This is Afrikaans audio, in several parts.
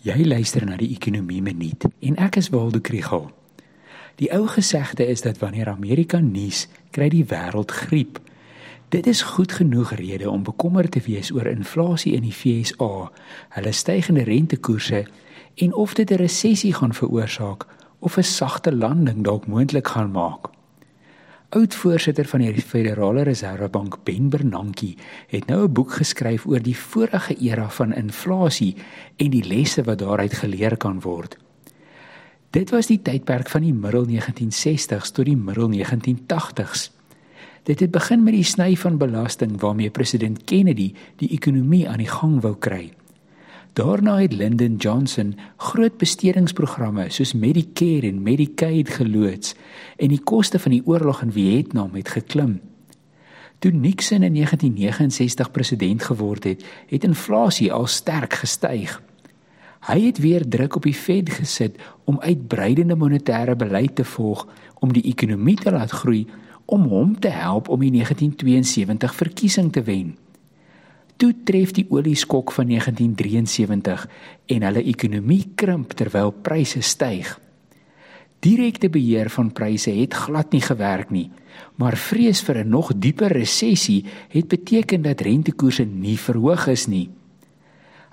Jy luister na die Ekonomie Minuut en ek is Waldo Krugel. Die ou gesegde is dat wanneer Amerika nies, kry die wêreld griep. Dit is goed genoeg rede om bekommerd te wees oor inflasie in die FSA, hulle stygende rentekoerse en of dit 'n resessie gaan veroorsaak of 'n sagte landing dalk moontlik gaan maak. Oud-voorsitter van die Federale Reservebank, Ben Bernanke, het nou 'n boek geskryf oor die vorige era van inflasie en die lesse wat daaruit geleer kan word. Dit was die tydperk van die middel 1960s tot die middel 1980s. Dit het begin met die sny van belasting waarmee president Kennedy die ekonomie aan die gang wou kry. Daarna het Lyndon Johnson groot bestedingsprogramme soos Medicare en Medicaid geloods en die koste van die oorlog in Vietnam het geklim. Toe Nixon in 1969 president geword het, het inflasie al sterk gestyg. Hy het weer druk op die Fed gesit om uitbreidende monetêre beleid te volg om die ekonomie te laat groei om hom te help om die 1972 verkiesing te wen. Toe tref die olieskok van 1973 en hulle ekonomie krimp terwyl pryse styg. Direkte beheer van pryse het glad nie gewerk nie, maar vrees vir 'n nog dieper resessie het beteken dat rentekoerse nie verhoog is nie.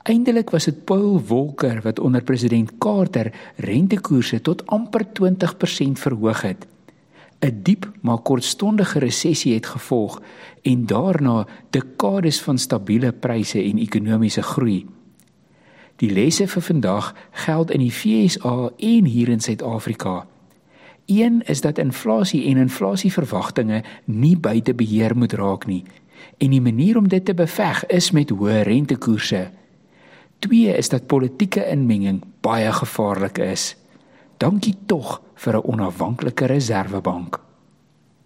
Eindelik was dit Paul Volcker wat onder president Carter rentekoerse tot amper 20% verhoog het. 'n diep maar kortstondige resessie het gevolg en daarna dekades van stabiele pryse en ekonomiese groei. Die lesse vir vandag geld in die FSA en hier in Suid-Afrika. Een is dat inflasie en inflasieverwagtinge nie buite beheer moet raak nie en die manier om dit te beveg is met hoë rentekoerse. Twee is dat politieke inmenging baie gevaarlik is. Dankie tog vir 'n onafhanklike reservebank.